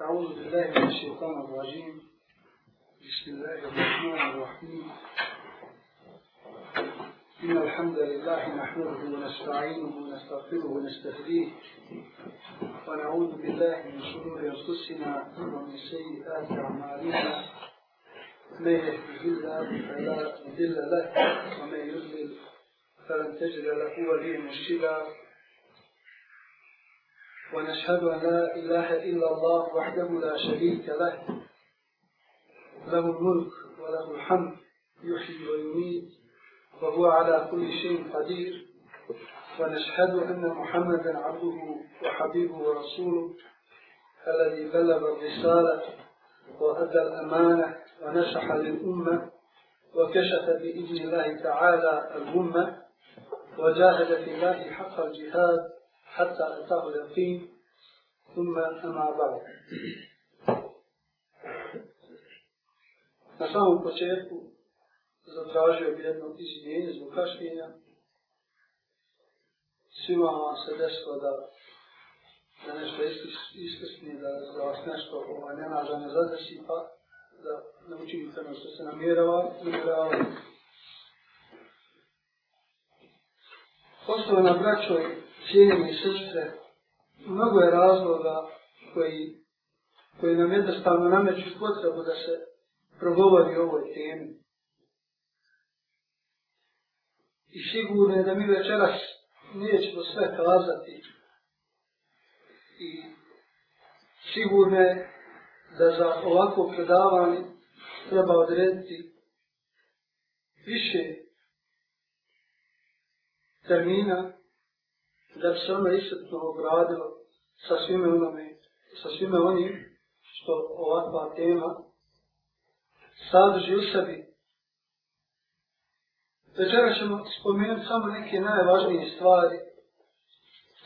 أعوذ بالله من الشيطان الرجيم. بسم الله الرحمن الرحيم. إن الحمد لله نحمده ونستعينه ونستغفره ونستهديه. ونعوذ بالله من شرور أنفسنا ومن سيئات أعمالنا. من يهده الله فلا مضل له ومن يضلل فلن تجد له وليا مرشدا. ونشهد أن لا إله إلا الله وحده لا شريك له. له الملك وله الحمد يحيي ويميت وهو على كل شيء قدير. ونشهد أن محمدا عبده وحبيبه ورسوله الذي بلغ الرسالة وأدى الأمانة ونشح للأمة وكشف بإذن الله تعالى الأمة وجاهد في الله حق الجهاد. حتى أتاه اليقين ثم أما بعد Na samom početku zatražio bi jedno izvinjenje zbog kašnjenja. Svima vam se desilo da, da nešto iskrsni, da, da vas nešto ovaj, nenaža ne zadesi, pa da ne učinite ono što se namjerava. namjerava. Poštovana braćo i cijenjeni sestre, mnogo je razloga koji, koji nam jednostavno nameću potrebu da se progovori o ovoj temi. I sigurno je da mi večeras nećemo sve kazati. I sigurno je da za ovako predavanje treba odrediti više termina da bi se ono isretno obradilo sa svime onome, sa svime onim što ovakva tema sadrži u sebi. Večera ćemo spomenuti samo neke najvažnije stvari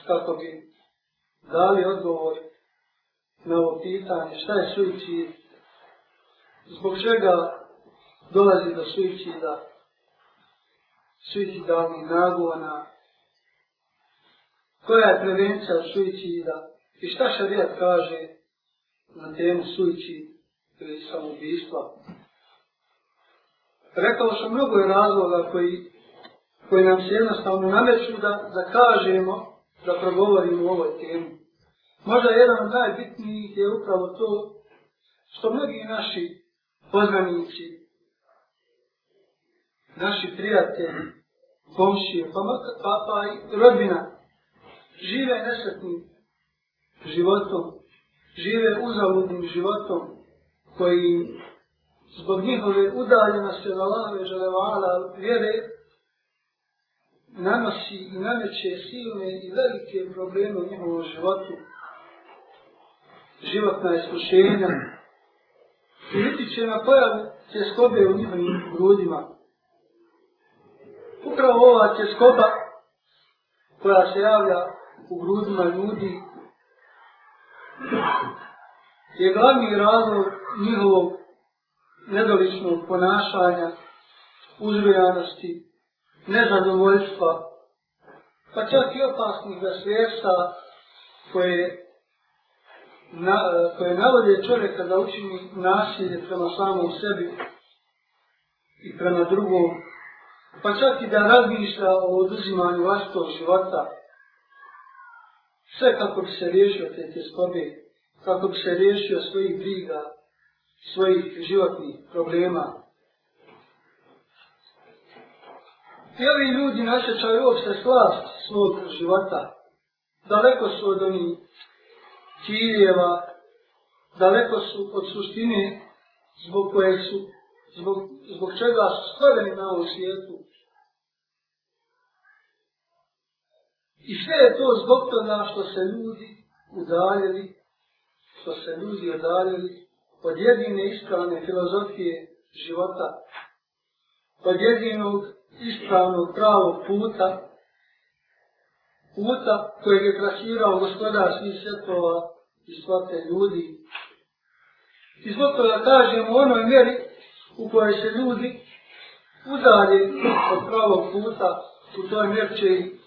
kako bi dali odgovor na ovo pitanje šta je suicid, zbog čega dolazi do suicida, suicidalnih nagona, koja je prevencija suicida i šta šarijat kaže na temu suicid ili samoubistva. Rekao sam mnogo je razloga koji, koji nam se jednostavno nameću da, da kažemo, da progovorimo o ovoj temi. Možda jedan od najbitnijih je upravo to što mnogi naši poznanici, naši prijatelji, komšije, pa, pa, pa i rodbina, žive nesretnim životom, žive uzaludnim životom, koji zbog njihove udaljenosti od Allahove želevala vjere nanosi i nameće silne i velike probleme u njihovom životu, životna iskušenja, i utiče na pojavu tjeskobe u njihovim grudima. Upravo ova tjeskoba koja se javlja u grudima ljudi. Je glavni razlog njihovog nedoličnog ponašanja, uzrojanosti, nezadovoljstva, pa čak i opasnih zasvijesta koje, na, koje navode čovjeka da učini nasilje prema samom sebi i prema drugom, pa čak i da razmišlja o oduzimanju vlastitog života, sve kako bi se riješio te tjeskobe, kako bi se riješio svojih briga, svojih životnih problema. I ovi ljudi našećaju uopšte slast svog života. Daleko su od onih ciljeva, daleko su od suštine zbog koje su, zbog, zbog čega su stvoreni na ovom svijetu. I sve je to zbog toga što se ljudi udaljili, što se ljudi udaljili od jedine ispravne filozofije života, od jedinog ispravnog pravog puta, puta kojeg je trasirao gospodar svih svjetova i svate ljudi. I zbog toga kažem u onoj mjeri u kojoj se ljudi udalje od pravog puta, u toj mjeri će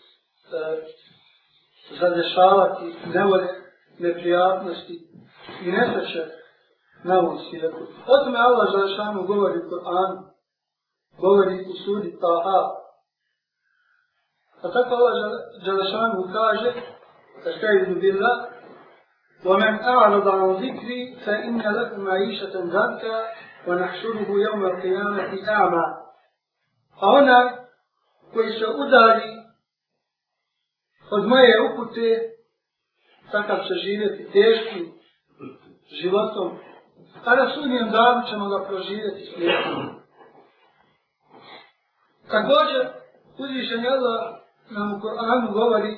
zadešavati nevolje, neprijatnosti, i nesreće na ovom svijetu. O tome Allah Želešanu govori u Koranu, govori u sudi Taha. A tako Allah Želešanu kaže, استعيذ بالله ومن أعرض عن ذكري فإن له معيشة ضنكا ونحشره يوم القيامة أعمى. هنا koji se udari od moje upute, takav će živjeti teškim životom, a na sudnjem danu ćemo ga proživjeti slijedom. Također, uzvišen Allah nam u Koranu govori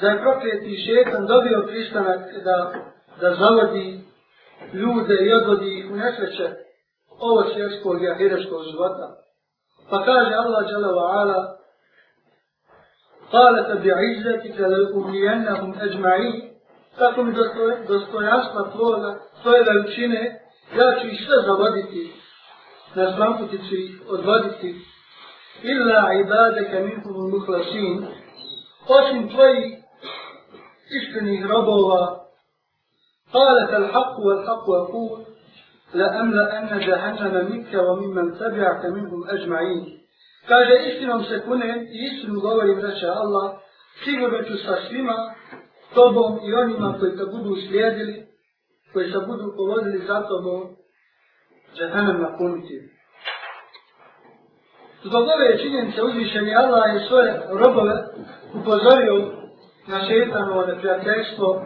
da je prokleti šetan dobio pristanak da, da zavodi ljude i odvodi ih u nesreće ovo svjetskog i ahireškog života. Pa kaže Allah dželle wa ala قال فبعزتك لأغوينهم أجمعين. تكون دستوياس مطلولة توي لأوشينة يا تشي شتا زوادتي نسلام كتتشي أزوادتي إلا عبادك منهم المخلصين. قاشم توي إشتني ربوا قالت الحق والحق أقول. لأملأن جهنم منك وممن تبعك منهم أجمعين. Kaže, istinom se kunem i istinu govorim, reče Allah, sigurno ću sa svima, tobom i onima koji te budu slijedili, koji se budu povodili za tobom, džahanem napuniti. Zbog ove činjenice uzvišeni Allah je svoje robove upozorio na šeitanovo neprijateljstvo,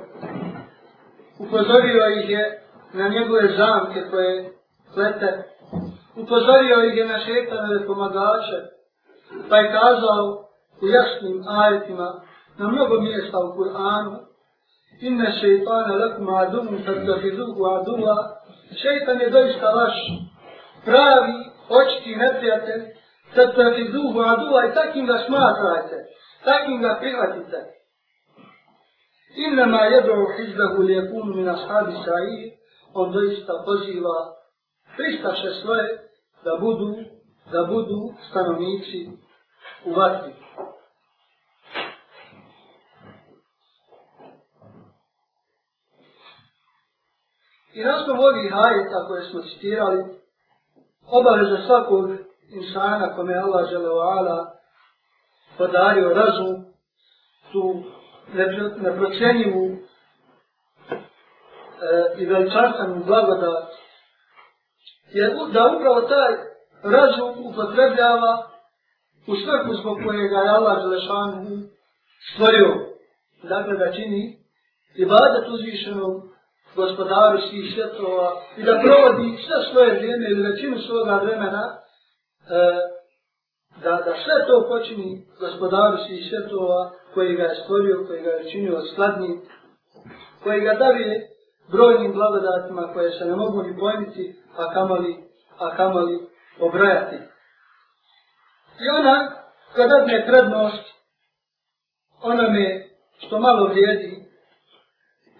upozorio ih je na njegove zamke koje plete, upozorio ih je na šeitanove pomagače, pa je kazao u jasnim ajetima na mnogo mjesta u Kur'anu, inne šeitana lakum adumu fattahiduhu aduva, šeitan je doista vaš pravi, očiti neprijatelj, fattahiduhu aduva i takim ga smatrajte, takim ga prihvatite. Innama jedu hizbehu lijekunu min ashabi sa'ir, on doista poziva pristaše svoje da budu, da budu stanovnici u vatri. I naskom ovih hajeta koje smo citirali, obaveza svakog insana kome Allah žele o ala podario razum, tu neprocenjivu e, i veličanstvenu blagodat, je da upravo taj razum upotrebljava u svrhu zbog kojega je Allah Želešanu stvorio. Dakle, da čini i badat uzvišenom gospodaru svih svjetova i da provodi sve svoje vrijeme ili većinu svoga vremena e, da, da sve to počini gospodaru svih svjetova koji ga je stvorio, koji ga je činio skladnim, koji ga davije brojnim blagodatima koje se ne mogu ni pojmiti, a kamali, a kamali obrajati. I ona, kada dadne prednost onome što malo vrijedi,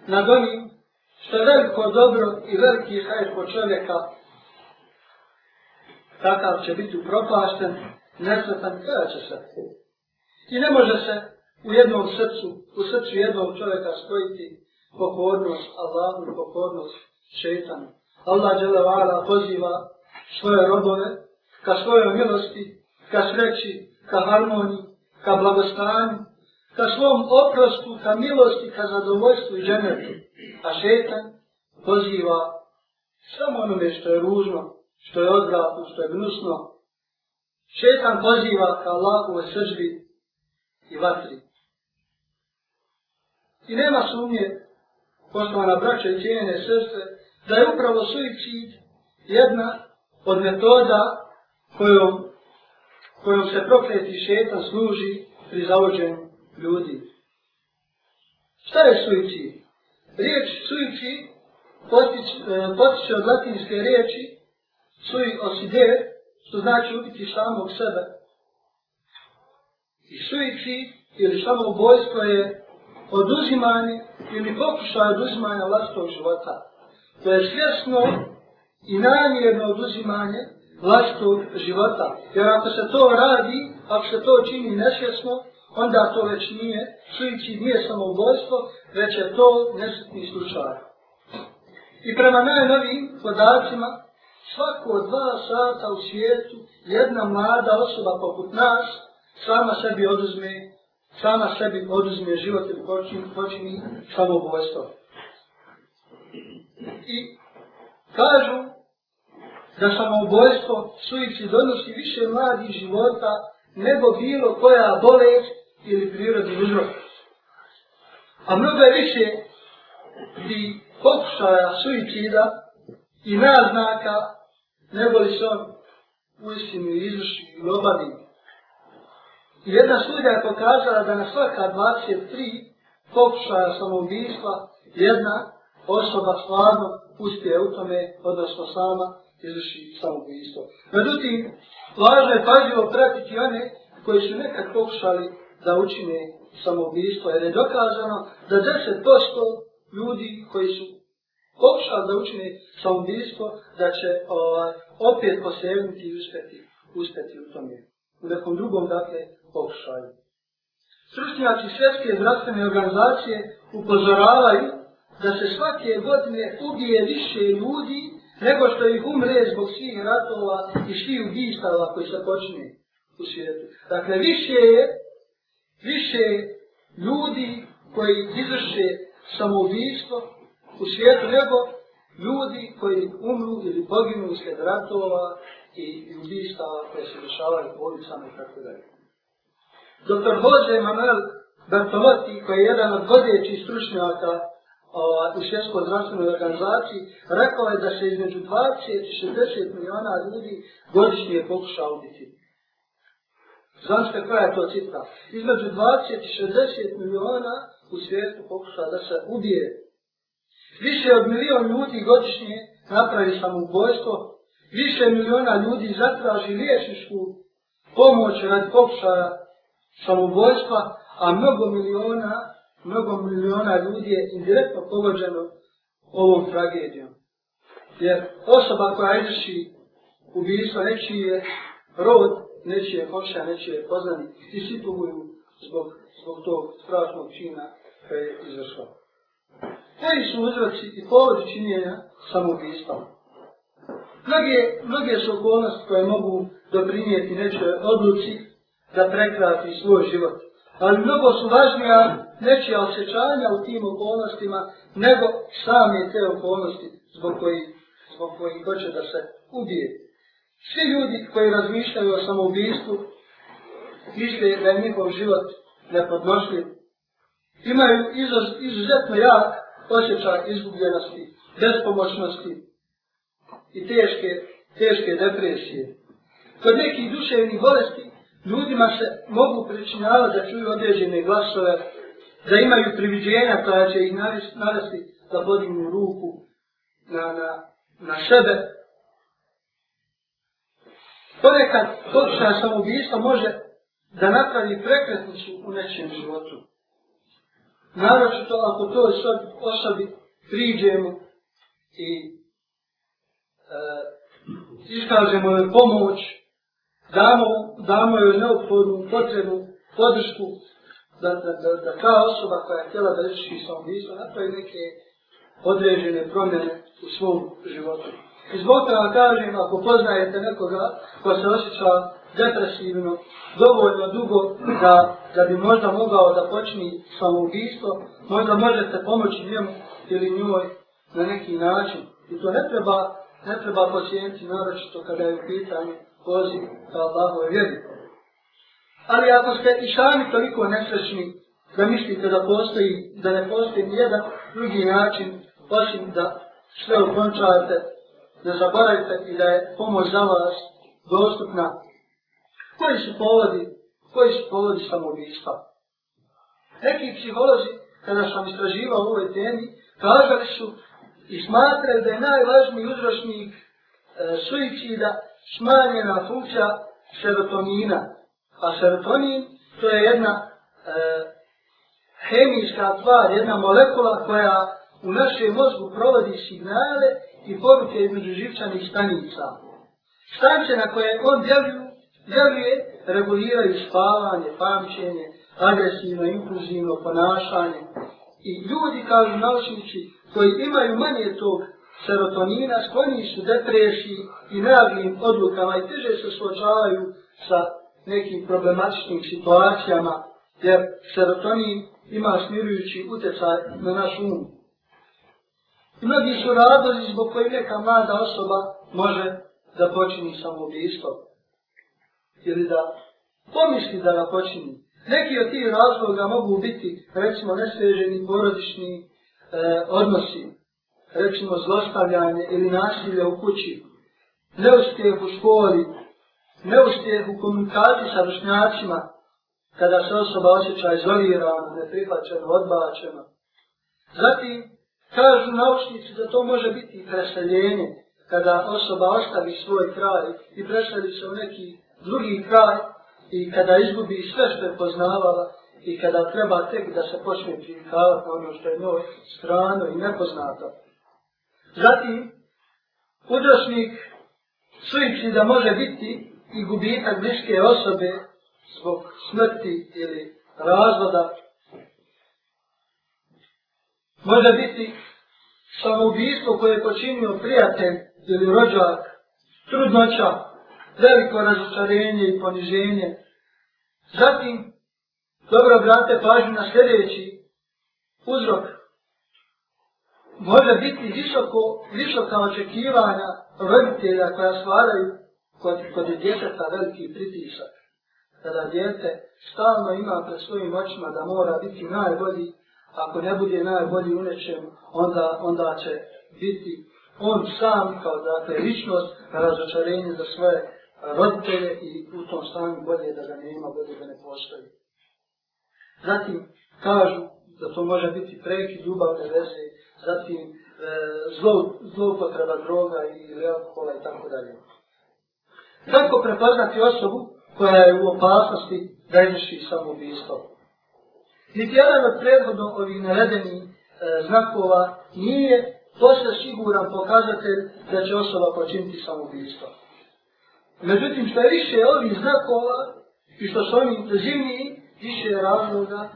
nad onim što je veliko dobro i veliki hajr po čovjeka, takav će biti upropašten, nesretan, kada će se. I ne može se u jednom srcu, u srcu jednog čovjeka spojiti pokornost Allahu i pokornost šeitanu. Allah dželevala poziva svoje robove ka svojoj milosti, ka sreći, ka harmoniji, ka blagostanju, ka svom oprostu, ka milosti, ka zadovoljstvu i ženetu. A šetan poziva samo onome što je ružno, što je odvratno, što je gnusno. Šetan poziva ka Allahove sržbi i vatri. I nema sumnje, poštovana braća i cijenjene sestre, da je upravo suicid jedna od metoda kojom kojom se prokleti šetan služi pri zavođenju ljudi. Šta je suicid? Riječ suicid e, potiče od latinske riječi sui oside, što znači ubiti samog sebe. I suicid ili samo bojstvo je oduzimanje ili pokušaj oduzimanja vlastnog života. To je svjesno i namjerno oduzimanje vlastog života. Jer ako se to radi, ako se to čini nesvjesno, onda to već nije, suicid nije samoubojstvo, već je to nesretni slučaj. I prema najnovim podacima, svako dva sata u svijetu jedna mlada osoba poput nas sama sebi oduzme, sama sebi oduzme život ili počini, počini samoubojstvo. I kažu da samoubojstvo suicid donosi više mladih života nego bilo koja bolest ili prirodni uzrok. A mnogo je više i pokušaja suicida i naznaka nego li se on u istinu izvrši i obavi. I jedna studija je pokazala da na svaka 23 pokušaja samoubistva jedna osoba stvarno uspije u tome, odnosno sama, izvrši samoubistvo. Međutim, važno je pažljivo pratiti one koji su nekad pokušali da učine samoubistvo, jer je dokazano da 10% ljudi koji su pokušali da učine samoubistvo, da će ovaj, opet posebniti i uspjeti, uspjeti u tome. U nekom drugom, dakle, pokušaju. Stručnjaci svjetske zdravstvene organizacije upozoravaju da se svake godine ubije više ljudi nego što ih umre zbog svih ratova i svih ubistava koji se počne u svijetu. Dakle, više je, više ljudi koji izvrše samoubistvo u svijetu nego ljudi koji umru ili poginu usred ratova i ubistava koje se dešavaju u ulicama i tako dalje. Dr. Jose Manuel Bertolotti, koji je jedan od vodećih stručnjaka u svjetskoj zdravstvenoj organizaciji, rekao je da se između 20 i 60 miliona ljudi godišnje pokuša ubiti. Znate koja je to cifra? Između 20 i 60 miliona u svijetu pokuša da se ubije. Više od milion ljudi godišnje napravi samoubojstvo, više miliona ljudi zatraži liječničku pomoć radi pokušaja samoubojstva, a mnogo miliona mnogo miliona ljudi je indirektno pogođeno ovom tragedijom. Jer osoba koja izvrši ubijstvo nečiji je rod, nečiji je komšija, nečiji je poznani i svi poguju zbog, zbog tog strašnog čina koje je izvršao. Koji su uzroci i povodi činjenja samobijstva? Mnoge, mnoge su okolnosti koje mogu doprinijeti nečoj odluci da prekrati svoj život. Ali mnogo su važnija nečija osjećanja u tim okolnostima, nego same te okolnosti zbog koji, zbog koji hoće da se ubije. Svi ljudi koji razmišljaju o samoubistvu, misle da je njihov život nepodnošljiv, imaju izuz, izuzetno jak osjećaj izgubljenosti, bespomoćnosti i teške, teške depresije. Kod nekih duševnih bolesti ljudima se mogu pričinjavati da čuju određene glasove, da imaju priviđenja koja će ih navesti da podignu ruku na, na, na sebe. Ponekad pokušaj samobijstvo može da napravi prekretnicu u nečem životu. Naravno to ako to osobi priđemo i e, iskažemo joj pomoć, damo, damo joj neophodnu potrebnu podršku, da, da, da, da ta osoba koja je htjela da reči samobijstvo napravi neke određene promjene u svom životu. I zbog toga kažem, ako poznajete nekoga ko se osjeća depresivno, dovoljno dugo da, da bi možda mogao da počni samoubistvo, možda možete pomoći njemu ili njoj na neki način. I to ne treba, ne treba pacijenti, naročito kada je u pitanju poziv ka Allahove vjeri. Ali ako ste i sami toliko nesrećni da mislite da postoji, da ne postoji nijedan drugi način osim da sve ukončavate, da zaboravite i da je pomoć za vas dostupna. Koji su povodi, koji su povodi samobijstva? Neki psiholozi, kada sam istraživao ovoj temi, kazali su i smatraju da je najvažniji uzročnik e, suicida smanjena funkcija serotonina. A serotonin to je jedna e, hemijska tvar, jedna molekula koja u našem mozgu provodi signale i poruke između živčanih stanica. Stanice na koje on djeluje, djeluje, reguliraju spavanje, pamćenje, agresivno, impulzivno ponašanje. I ljudi, kažu naučnici, koji imaju manje tog serotonina, skloni su depresiji i naglim odlukama i teže se suočavaju sa nekim problematičnim situacijama, jer serotonin ima smirujući utjecaj na naš um. I mnogi su razlozi zbog koji neka mlada osoba može da počini samoubistvo. Ili da pomisli da ga počini. Neki od tih razloga mogu biti, recimo, nesveženi porodični e, odnosi, recimo zlostavljanje ili nasilje u kući, neuspjeh u školi, neuspjeh u komunikaciji sa vršnjacima, kada se osoba osjeća izolirana, neprihvaćena, odbačena. Zatim, kažu naučnici da to može biti preseljenje, kada osoba ostavi svoj kraj i preseli se u neki drugi kraj i kada izgubi sve što je poznavala i kada treba tek da se počne privikavati ono što je njoj strano i nepoznato. Zatim, uzročnik suicida da može biti i gubitak bliske osobe zbog smrti ili razvoda. Može biti samoubistvo koje je počinio prijatelj ili rođak, trudnoća, veliko razočarenje i poniženje. Zatim, dobro brate, pažnju na sljedeći uzrok. Može biti visoko, visoka očekivanja roditelja koja stvaraju kod, kod djeteta veliki pritisak kada djete stalno ima pred svojim očima da mora biti najbolji, ako ne bude najbolji u nečem, onda, onda će biti on sam kao dakle ličnost razočarenje za svoje roditelje i u tom stanju bolje da ga nema, bolje da ne postoji. Zatim kažu da to može biti preki ljubavne veze, zatim e, zlo, zloupotreba droga i alkohola i tako dalje. Kako prepoznati osobu koja je u opasnosti da izvrši samoubistvo. Niti jedan od prethodno ovih navedenih e, znakova nije posle siguran pokazatelj da će osoba počiniti samoubistvo. Međutim, što je više ovih znakova i što su oni intenzivniji, više je razloga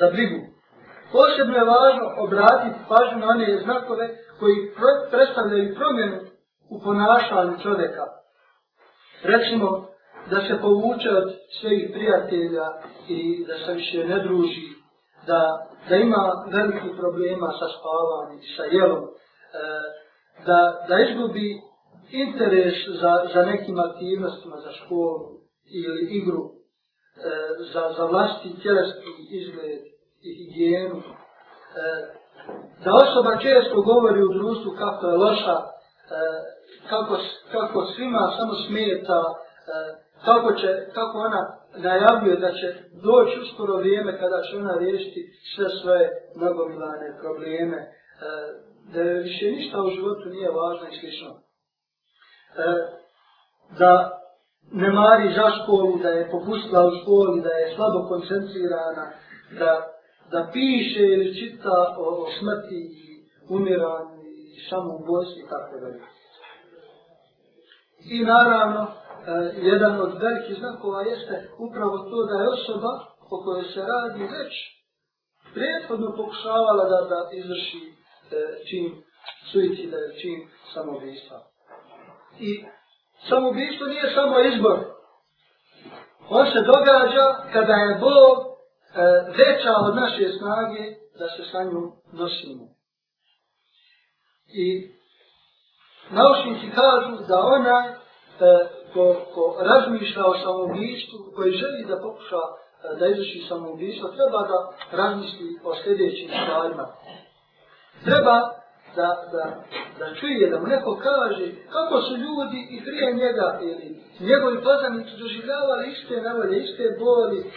za brigu. Posebno je važno obratiti pažnju na one znakove koji predstavljaju promjenu u ponašanju čovjeka. Recimo, da se povuče od svojih prijatelja i da se više ne druži, da, da ima veliki problema sa spavanjem i sa jelom, e, da, da izgubi interes za, za nekim aktivnostima, za školu ili igru, e, za, za vlasti tjelesni izgled i higijenu, e, da osoba često govori u društvu kako je loša, e, kako, kako svima samo smeta, e, kako, će, kako ona najavljuje da će doći uskoro vrijeme kada će ona riješiti sve svoje nagomilane probleme, e, da je više ništa u životu nije važno i slično. E, da ne mari za školu, da je popustila u školi, da je slabo koncentrirana, da, da piše ili čita o, o smrti i umiranju i samoubojstvu i tako dalje. I naravno, e, jedan od velikih znakova jeste upravo to da je osoba o kojoj se radi već prethodno pokušavala da, da izvrši e, čin suicida, čin samobijstva. I samobijstvo nije samo izbor. On se događa kada je Bog E, veća od naše snage da se sa njom nosimo. I naučnici kažu da onaj e, ko, ko razmišlja o samoubištvu, koji želi da pokuša e, da izvrši samoubištvo, treba da razmisli o sljedećim stvarima. Treba da, da, da čuje, da mu neko kaže kako su ljudi i prije njega ili njegovi poznanici doživljavali iste nevolje, iste boli e,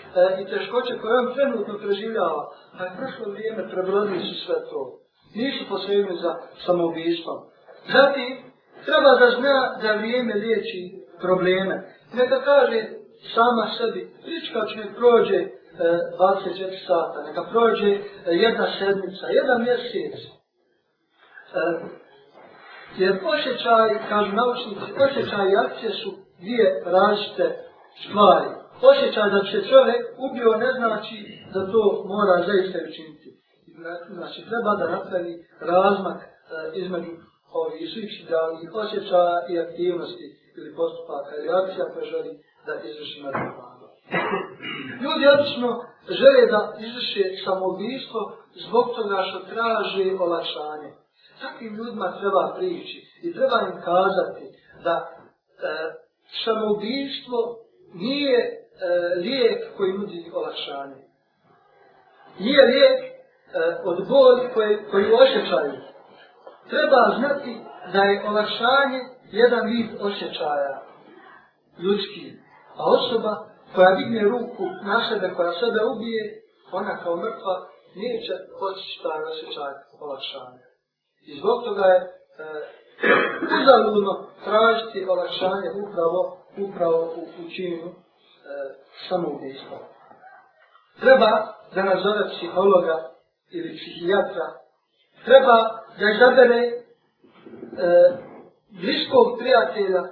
i teškoće koje on trenutno preživljava. A je prošlo vrijeme, prebrodili su sve to. Nisu posebni za samoubištvom. Zatim, treba da zna da vrijeme liječi probleme. Neka kaže sama sebi, prička će prođe e, 24 sata, neka prođe e, jedna sedmica, jedan mjesec. E, jer osjećaj, kažu naučnici, osjećaj i akcije su dvije različite stvari. osjećaj da će čovjek ubio ne znači da to mora zaista učiniti. Znači, treba da napravi razmak e, između ovih svih idealnih osjećaja i aktivnosti ili postupaka ili akcija koje želi da izvrši na. Ljudi obično žele da izvrše samobijstvo zbog toga što traže olakšanje. Takvim ljudima treba prići i treba im kazati da e, samoubištvo nije e, lijek koji nudi olakšanje. Nije lijek e, od boli koje, koji osjećaju. Treba znati da je olakšanje jedan vid osjećaja ljudski. A osoba koja digne ruku na sebe, koja sebe ubije, ona kao mrtva neće postići taj osjećaj olakšanja. I zbog toga je e, uzaludno tražiti olakšanje upravo, upravo u, u činu e, samoubijstva. Treba da nazove psihologa ili psihijatra, treba da izabere e, bliskog prijatelja, e,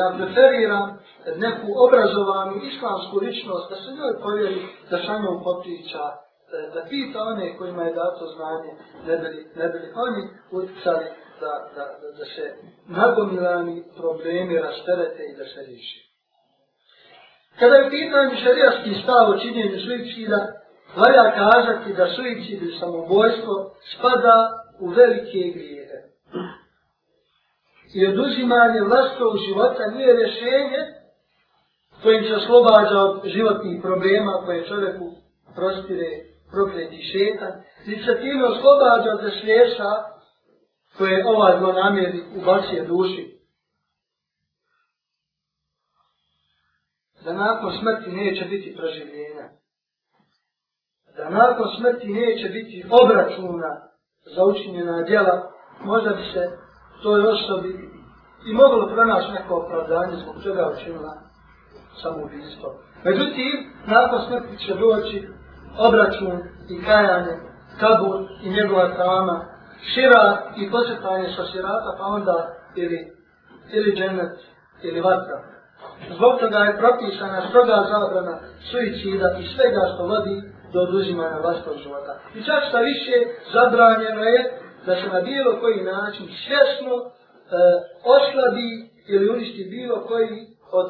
ja preferiram neku obrazovanu islamsku ličnost, da se njoj povjeri da sa njom popriča, E, da pita one kojima je dato znanje, ne bili, ne bili oni utjecali da, da, da, da se nagomilani problemi rasterete i da se riši. Kada je pitanje šarijaski stav o činjenju suicida, valja kazati da suicid i samobojstvo spada u velike grijehe. I oduzimanje vlastnog života nije rješenje kojim se oslobađa od životnih problema koje čovjeku prostire prokleti šetan, i se time oslobađa od sliješa koje ova u vašoj duši. Da nakon smrti neće biti proživljenja. Da nakon smrti neće biti obračuna za učinjena djela, možda bi se toj osobi i moglo pronaći neko opravdanje zbog čega učinila samoubistvo. Međutim, nakon smrti će doći obračun i kajanje, kabur i njegova trama, šira i početanje sa širata, pa onda ili, ili džennet ili vatra. Zbog toga je propisana stroga zabrana suicida i svega što vodi do oduzimanja vlastnog života. I čak što više zabranjeno je da se na bilo koji način svjesno e, oslabi ili uništi bilo koji od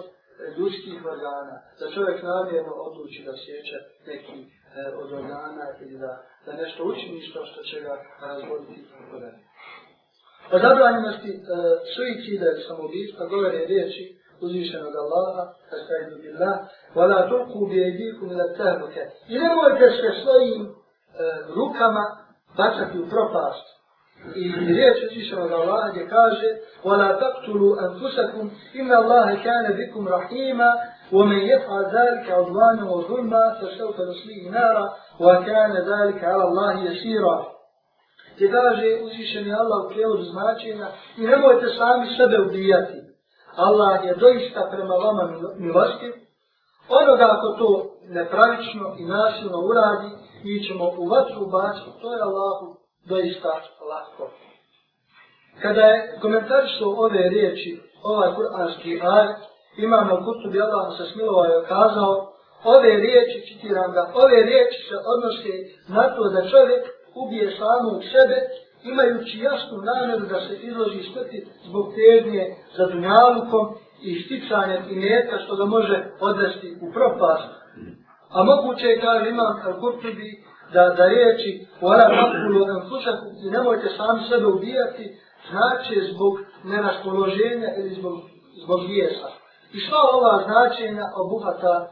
ljudskih organa. Da čovjek namjerno odluči da sjeća neki od organa ili da, da nešto učini što, što će ga razvoditi i tako dalje. O zabranjenosti e, suicida ili samobijstva govore riječi uzvišenog Allaha, astaidu billah, wala tulku bi ejdikum ila tahluke. I nemojte se svojim e, rukama bacati u propast. I riječ uzvišenog Allaha gdje kaže وَلَا تَقْتُلُوا أَنْفُسَكُمْ إِنَّ اللَّهَ كَانَ بِكُمْ رَحِيمًا وَمَنْ يَفْعَلْ ذَلِكَ عُدْوَانًا وَظُلْمًا فَسَوْفَ نُصْلِيهِ نَارًا وَكَانَ ذَلِكَ عَلَى اللَّهِ يَسِيرًا Gdje kaže uzvišeni Allah u prijevodu značenja i nemojte sami sebe ubijati. Allah je doista prema vama milostiv. Onoga ako to nepravično i nasilno uradi, mi ćemo u vatru ubaciti, to je Allahu doista lahko. Kada je komentarišao ove riječi, ovaj kuranski ajet, imamo kutu bi Allah se smilovao i kazao, ove riječi, citiram ga, ove riječi se odnose na to da čovjek ubije samog sebe, imajući jasnu namjeru da se izloži smrti zbog težnje za dunjalukom i sticanje i što ga može odvesti u propast. A moguće je, kaže imam Al-Kurtubi, da, da riječi Vala makulu an fusaku i nemojte sami sebe ubijati, znači zbog neraspoloženja ili zbog, zbog vijesa. I sva ova značenja obuhata e,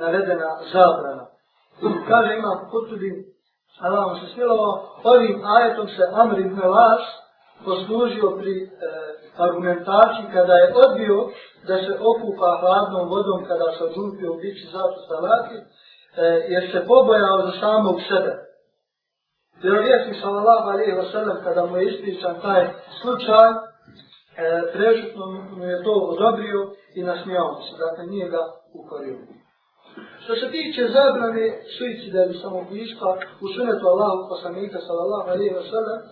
navedena zabrana. Kaže imam Kurtubi, Allah vam se smilovao, ovim ajetom se Amr ibn Las poslužio pri e, argumentaciji kada je odbio da se okupa hladnom vodom kada se odlupio u bići zato stavati, e, jer se pobojao za samog sebe. Vjerovjesnik sallallahu alaihi wa sallam kada mu je ispričan taj slučaj, e, prežutno mu je to odobrio i nasmijao se, dakle nije ga ukorio. Što se tiče zabrane suicida ili samoubijstva u sunetu Allahu poslanika sallallahu alaihi wa sallam, e,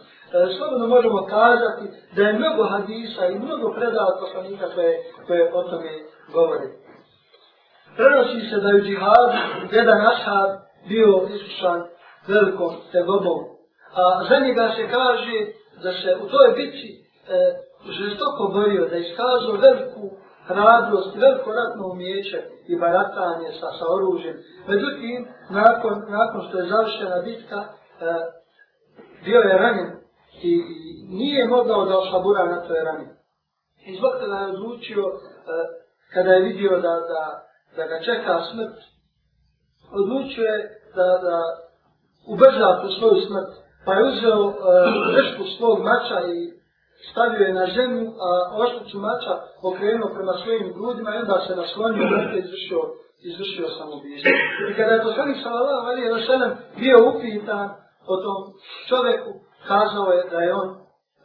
slobodno možemo kazati da je mnogo hadisa i mnogo predala poslanika koje, koje o tome govori. Prenosi se da je u džihadu jedan ashab bio iskušan velikom tegobom. A za njega se kaže da se u toj bitci e, žestoko borio, da je iskazao veliku hrabrost, veliko ratno umjeće i baratanje sa, sa oružjem. Međutim, nakon, nakon što je završena bitka, e, bio je ranjen i, i nije mogao da oslabura na to je ranjen. I zbog toga je odlučio, e, kada je vidio da, da, da ga čeka smrt, odlučio je da, da ubrza tu svoju smrt, pa je uzeo e, svog mača i stavio je na zemlju, a oštuću mača okrenuo prema svojim grudima i onda se naslonio i izvršio, izvršio samobijstvo. I kada je poslanik sallallahu alaihi wa sallam bio upitan o tom čovjeku, kazao je da je on,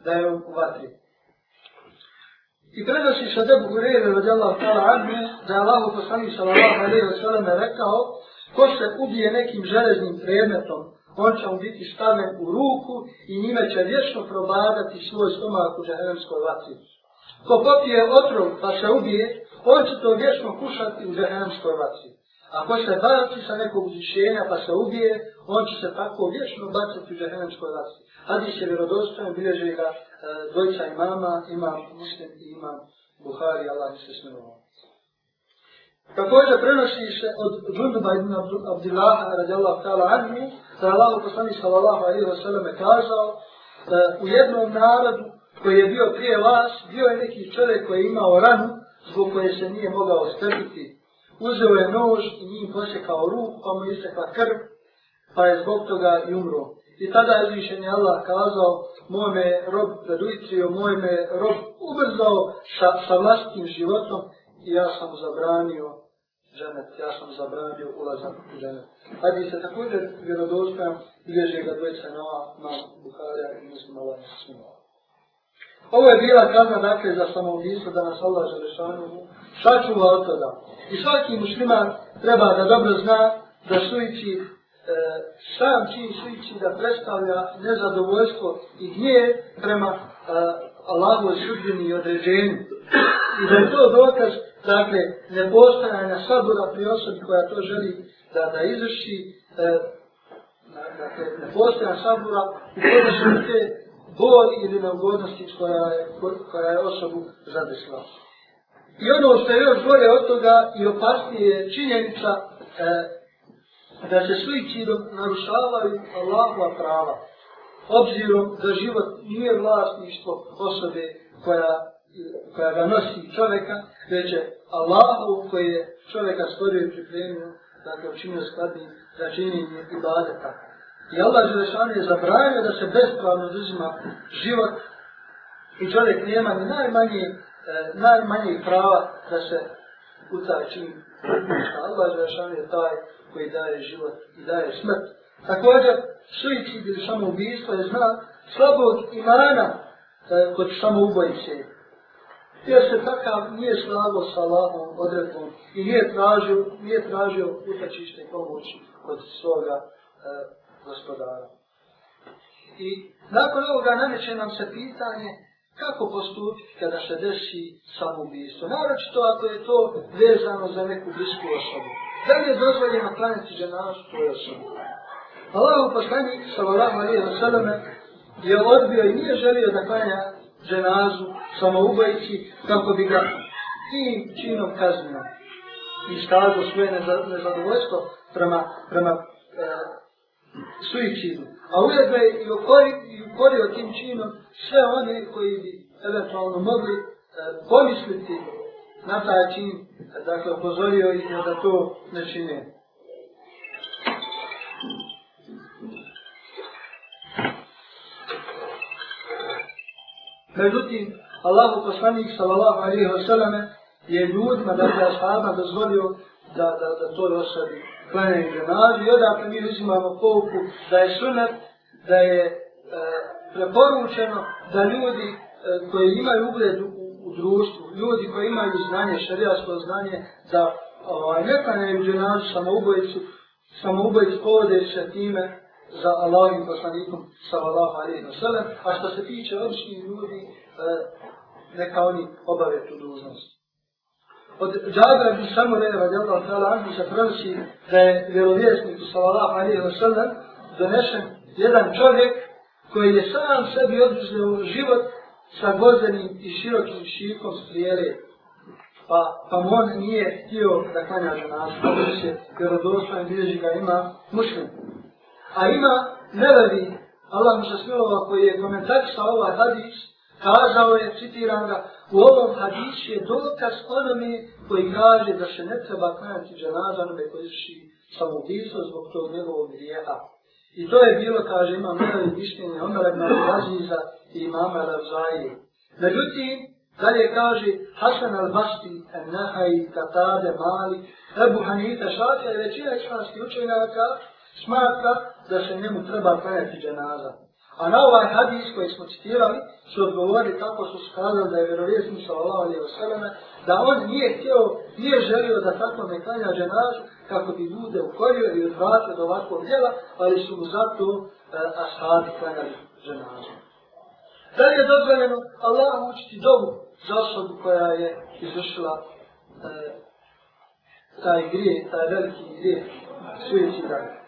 da je on u vatri. I prenosi se debu Hureyre radijallahu ta'ala anhu da je Allah poslanik sallallahu alaihi wa sallam rekao ko se ubije nekim železnim predmetom, on će mu biti stavljen u ruku i njime će vječno probadati svoj stomak u žahenemskoj vatri. Ko popije otrov pa se ubije, on će to vječno kušati u žahenemskoj vatri. Ako se baci sa nekog uzvišenja pa se ubije, on će se tako vječno bacati u žahenemskoj vatri. Hadis je vjerodostojan, bilježe ga e, dvojica imama, imam muslim i imam Buhari, Allah se smilovao. Također prenosi se od Džunduba ibn Abdillaha radijallahu ta'ala anhu, da je Allah poslani sallallahu alaihi wa sallam kazao da u jednom narodu koji je bio prije vas, bio je neki čovjek koji je imao ranu zbog koje se nije mogao strpiti. Uzeo je nož i njim posekao ruku, pa mu isekla krv, pa je zbog toga i umro. I tada je zvišen Allah kazao, moj me rob preduitrio, moj me rob ubrzao sa, sa vlastnim životom i ja sam zabranio ženet, ja sam zabranio ulazak u ženet. Hadi se također vjerodostojan, bilježe ga dvojca na na Buharija i muslim Allah svima. Ovo je bila kazna dakle za samoubistvo da nas Allah želešanu sačuva od toga. I svaki musliman treba da dobro zna da suici e, sam čin suici da predstavlja nezadovoljstvo i gnje prema e, Allahu sudbini i određenju. I da je to dokaz dakle, nepostojanja sabora pri osobi koja to želi da, da izvrši, e, dakle, nepostojanja sabora u podnosu te boli ili neugodnosti koja je, koja je osobu zadesla. I ono što je još bolje od toga i opasnije je činjenica e, da se suicidom narušavaju Allahova prava, obzirom da život nije vlasništvo osobe koja koja ga nosi čovjeka, već je Allahu koji je čovjeka stvorio i pripremio, dakle učinio skladnim za činjenje i badeta. I Allah Želešan je zabranio da se bespravno uzima život i čovjek nema ni najmanje, e, najmanje prava da se u taj čin Allah Želešan je taj koji daje život i daje smrt. Također, suicid ili samoubistvo je znak slabog imana eh, kod samoubojice jer se takav nije slago sa Allahom odredbom i nije tražio, nije tražio utačište i pomoći od svoga e, gospodara. I nakon ovoga nameće nam se pitanje kako postupiti kada se desi samoubistvo. Naročito ako je to vezano za neku blisku osobu. Da li je dozvoljeno klanjati ženazu toj osobi? Allah poslanik, sallallahu alaihi wa sallam, je odbio i nije želio da klanja dženazu samoubojici kako bi ga tim činom kaznio i stavio svoje nezadovoljstvo prema, prema e, suicidu. A ujedno je i ukorio tim činom sve one koji bi eventualno mogli e, pomisliti na taj čin, dakle, upozorio ih da to ne čine. Međutim, Allahu poslanik sallallahu alaihi wa sallam je ljudima, da ashabima dozvolio da, da, da to osobi klanje i ženazu i odakle mi uzimamo pouku da je sunet, da je e, preporučeno da ljudi e, koji imaju ugled u, u društvu, ljudi koji imaju znanje, šarijasko znanje, da ovaj, ne klanjaju ženazu samoubojicu, samoubojicu povode se time za Allahim poslanikom sallallahu alaihi wa sallam, a što se tiče običnih ljudi, e, neka oni obave tu dužnost. od Džabra bi samo ne radi Allah ta'ala anhu se prenosi da je vjerovjesniku sallallahu alaihi wa sallam donešen jedan čovjek koji je sam sebi oduzeo život sa gozenim i širokim šikom strijele. Pa, pa on nije htio da klanja za se vjerodostojno bilježi ga ima muslim. A ima nevevi, Allah mu se smilova koji je komentarisao ovaj hadis, kazao je, citiram ga, u ovom hadisu je dokaz onome koji kaže da se ne treba klanjati dženaza onome koji izvrši samoubistvo zbog tog njegovog grijeha. I to je bilo, kaže, imam nevevi mišljenje Omer ibn Aziza i imama Ravzaije. Međutim, dalje kaže Hasan al-Basti, Nahaj, Katade, Mali, Ebu Hanita, Šafija i većina islamskih učenjaka smatra da se njemu treba klanjati dženaza. A na ovaj hadis koji smo citirali su odgovorili tako su skazali da je vjerovjesnik sallallahu alaihi wa sallam da on nije htio, nije želio da tako ne klanja dženazu kako bi ljude ukorio i odvratio do ovakvog djela, ali su mu zato e, ashabi klanjali dženazu. Da li je dozvoljeno Allah učiti dobu za osobu koja je izvršila e, taj grije, taj veliki grije, suicidalni?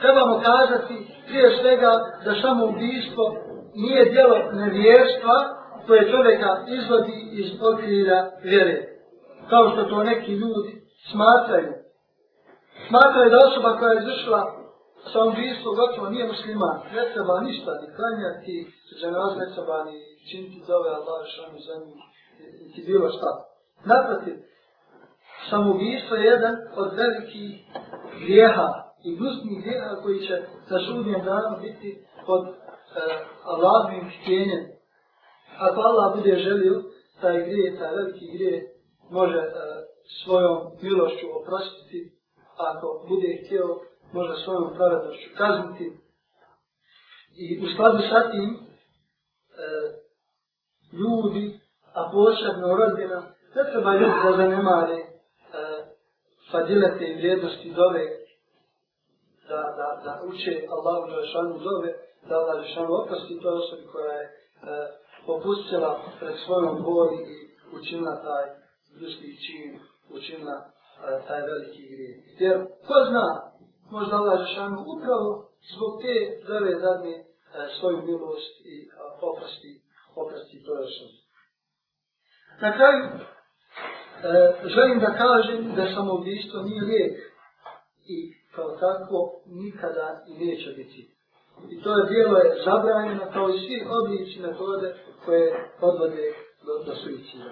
Trebamo kazati prije svega da samo ubijstvo nije djelo nevjerstva koje čovjeka izvodi iz okvira vjere. Kao što to neki ljudi smatraju. Smatraju da osoba koja je izvršila sa ubijstvo gotovo nije musliman. Ne treba ništa ni klanjati, ženaz ne treba ni činiti zove Allah šanu zemlju, niti bilo šta. Naprotiv, samoubistvo je jedan od velikih grijeha i gnusnih djela koji će sa sudnjem danom biti pod e, Allahovim htjenjem. Ako Allah bude želio, taj grije, taj veliki grije, može e, svojom milošću oprostiti, ako bude htio, može svojom pravednošću kazniti. I u skladu sa tim, e, ljudi, a posebno rodina, ne treba ljudi da zanemare e, fadilete i vrijednosti dove da, da, da uče Allahu Đelešanu zove, da Allah Đelešanu oprosti toj osobi koja je e, popustila pred svojom boli i učinila taj ljudski čin, učinila e, taj veliki grije. Jer ko zna, možda Allah Đelešanu upravo zbog te zove zadnje e, svoju milost i e, oprosti, oprosti toj osobi. Na kraju, e, želim da kažem da samoubistvo nije lijek i kao takvo nikada i neće biti. I to je dijelo je zabranjeno kao i svi oblici metode koje odvode do, do suicida.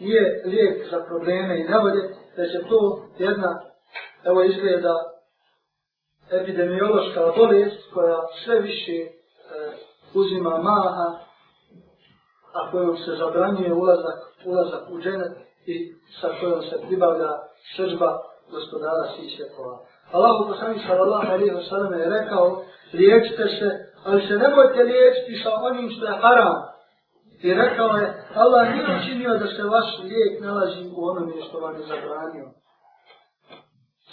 Nije lijek za probleme i nevolje, već je to jedna, evo izgleda, epidemiološka bolest koja sve više e, uzima maha, a kojom se zabranjuje ulazak, ulazak u dženet i sa kojom se pribavlja sržba gospodara svih svjetova. Allahu poslanik sallallahu alejhi ve sellem je rekao: "Liječite se, ali se ne bojte liječiti sa onim što je haram." I rekao je: "Allah nije učinio da se vaš lijek nalazi u onome što vam je zabranio."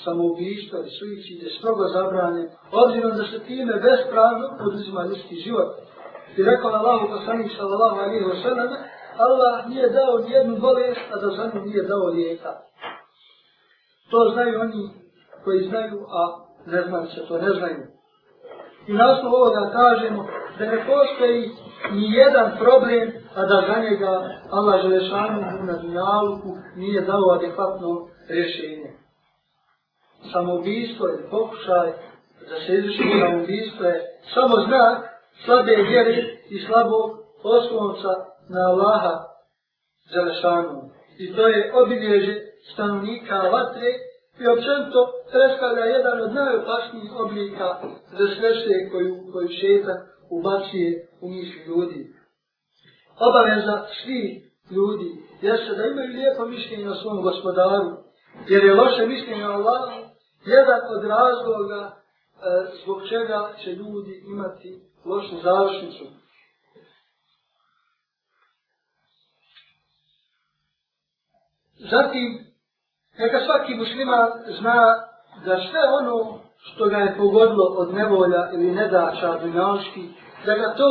Samoubištvo i suicid je strogo zabranjen, obzirom da se time bespravno poduzima ljudski život. I rekao je Allahu poslanik sallallahu alejhi ve sellem: "Allah nije dao nijednu bolest, a da za nju nije dao lijeka." To znaju oni koji znaju, a ne znaju se to, ne znaju. I na osnovu ovoga kažemo da ne postoji ni jedan problem, a da za njega Allah Želešanu na dunjaluku nije dao adekvatno rješenje. Samoubistvo je pokušaj da se izvrši samoubistvo je samo znak slabe vjere i slabog oslonca na Allaha Želešanu. I to je obilježe stanovnika vatre i općento predstavlja jedan od najopasnijih oblika za svešte koju, koju šetan ubacuje u misli ljudi. Obaveza svih ljudi jeste da imaju lijepo mišljenje o svom gospodaru, jer je loše mišljenje o Allahu jedan od razloga e, zbog čega će ljudi imati lošu završnicu. Zatim, Neka svaki musliman zna da sve ono što ga je pogodilo od nevolja ili nedača dunjalski, da ga to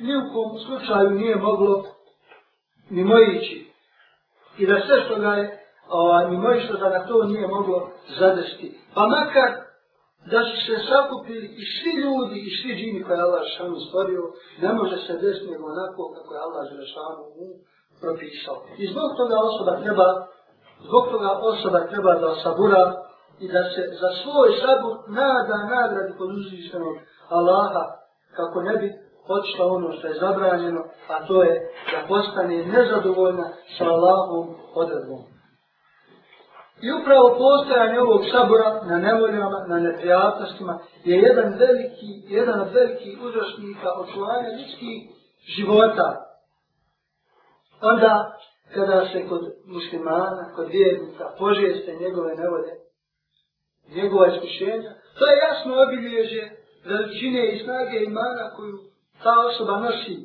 ni u kom slučaju nije moglo ni mojići. I da sve što ga je ovaj, ni što da na to nije moglo zadesti. Pa makar da su se sakupili i svi ljudi i svi džini koje je Allah Žešanu stvorio, ne može se desiti nego onako kako je Allah Žešanu mu propisao. I zbog toga osoba treba, zbog toga osoba treba da sabura i da se za svoj sabur nada nagradi kod uzvišenog Allaha kako ne bi počela ono što je zabranjeno, a to je da postane nezadovoljna sa Allahom odredbom. I upravo postojanje ovog sabora na nevoljama, na neprijatnostima je jedan veliki, jedan od velikih uzročnika očuvanja ljudskih života. Onda, kada se kod muslimana, kod vjernika, požeste njegove nevode, njegova iskušenja, to je jasno obilježe veličine i snage imana koju ta osoba nosi.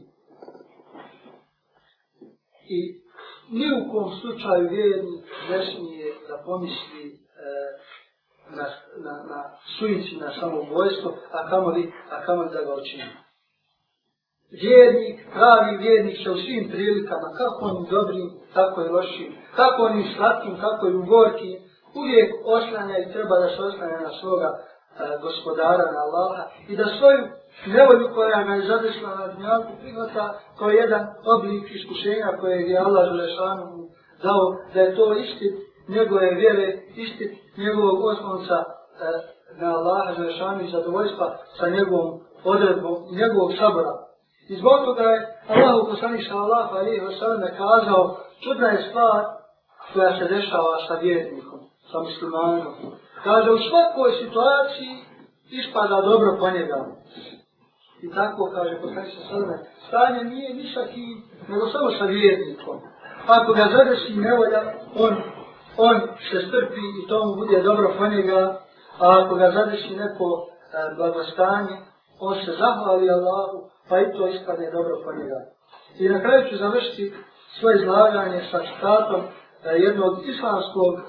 I ni u kom slučaju vjernik ne smije da pomisli e, na, na, na suici, na samobojstvo, a kamo li, a kamo li da ga učini. Vjernik, pravi vjernik će u svim prilikama, kako onim dobrim, tako i lošim, kako onim slatkim, kako i ugorkim, uvijek oslanja i treba da se oslanja na svoga e, gospodara, na Allaha, i da svoju nevolju koja ga je zadešla na dnjavku prihvata kao jedan oblik iskušenja koje je Allah Želešanu dao, da je to istit njegove vjere, istit njegovog oslonca e, na Allaha Želešanu i zadovoljstva sa njegovom odredbom i njegovog sabora. I zbog toga je Allah u poslanih sallahu alihi wa sallam kazao čudna je stvar koja se dešava sa vjernikom, sa muslimanom. Kaže, u svakoj situaciji ispada dobro po njega. I tako kaže poslanik sa sallam, stanje nije ni sa kim, nego samo sa vjernikom. Ako ga zadesi nevolja, on, on se strpi i to mu bude dobro po njega, a ako ga zadesi neko e, blagostanje, on se zahvali Allahu, pa i to ispadne dobro po njega. I na kraju ću završiti svoje izlaganje sa citatom e, jednog islamskog e,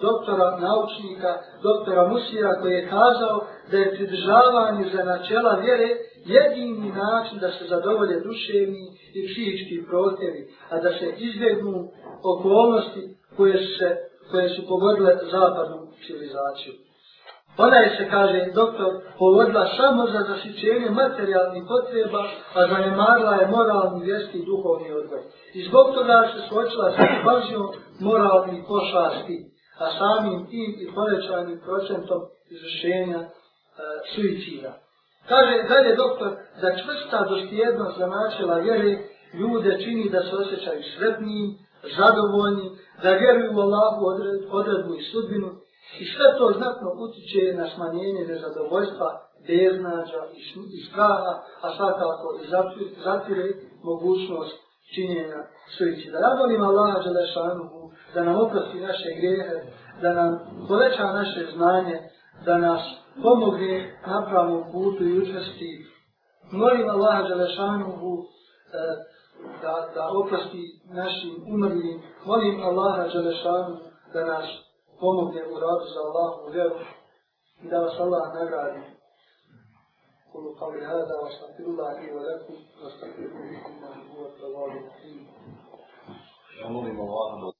doktora, naučnika, doktora Musira, koji je kazao da je pridržavanje za načela vjere jedini način da se zadovolje duševni i psihički protjevi, a da se izbjegnu okolnosti koje, se, koje su pogodile zapadnu civilizaciju. Ona je se, kaže doktor, povodila samo za zasićenje materijalnih potreba, a zanemarila je moralni, vjerski i duhovni odgoj. I zbog toga se svočila sa pažnjom moralnih pošasti, a samim tim i povećanim procentom izvršenja e, suicida. Kaže dalje doktor, da čvrsta dostijednost za načela vjere ljude čini da se osjećaju sretnijim, zadovoljnim, da vjeruju u Allahu odredbu i sudbinu I sve to znatno utiče na smanjenje nezadovoljstva, beznađa i straha, a svakako i zatire mogućnost činjenja suici. Da radolim Allaha Đelešanuhu da nam oprosti naše grehe, da nam poveća naše znanje, da nas pomogne na pravom putu i učesti. Molim Allaha Đelešanuhu e, da, da oprosti našim umrlim. Molim Allaha Đelešanuhu da nas pomogne u radu za Allahu vjeru i da vas Allah nagradi. Kulu qavli hada wa astagfirullah li wa lakum wa astagfiruhu bikum wa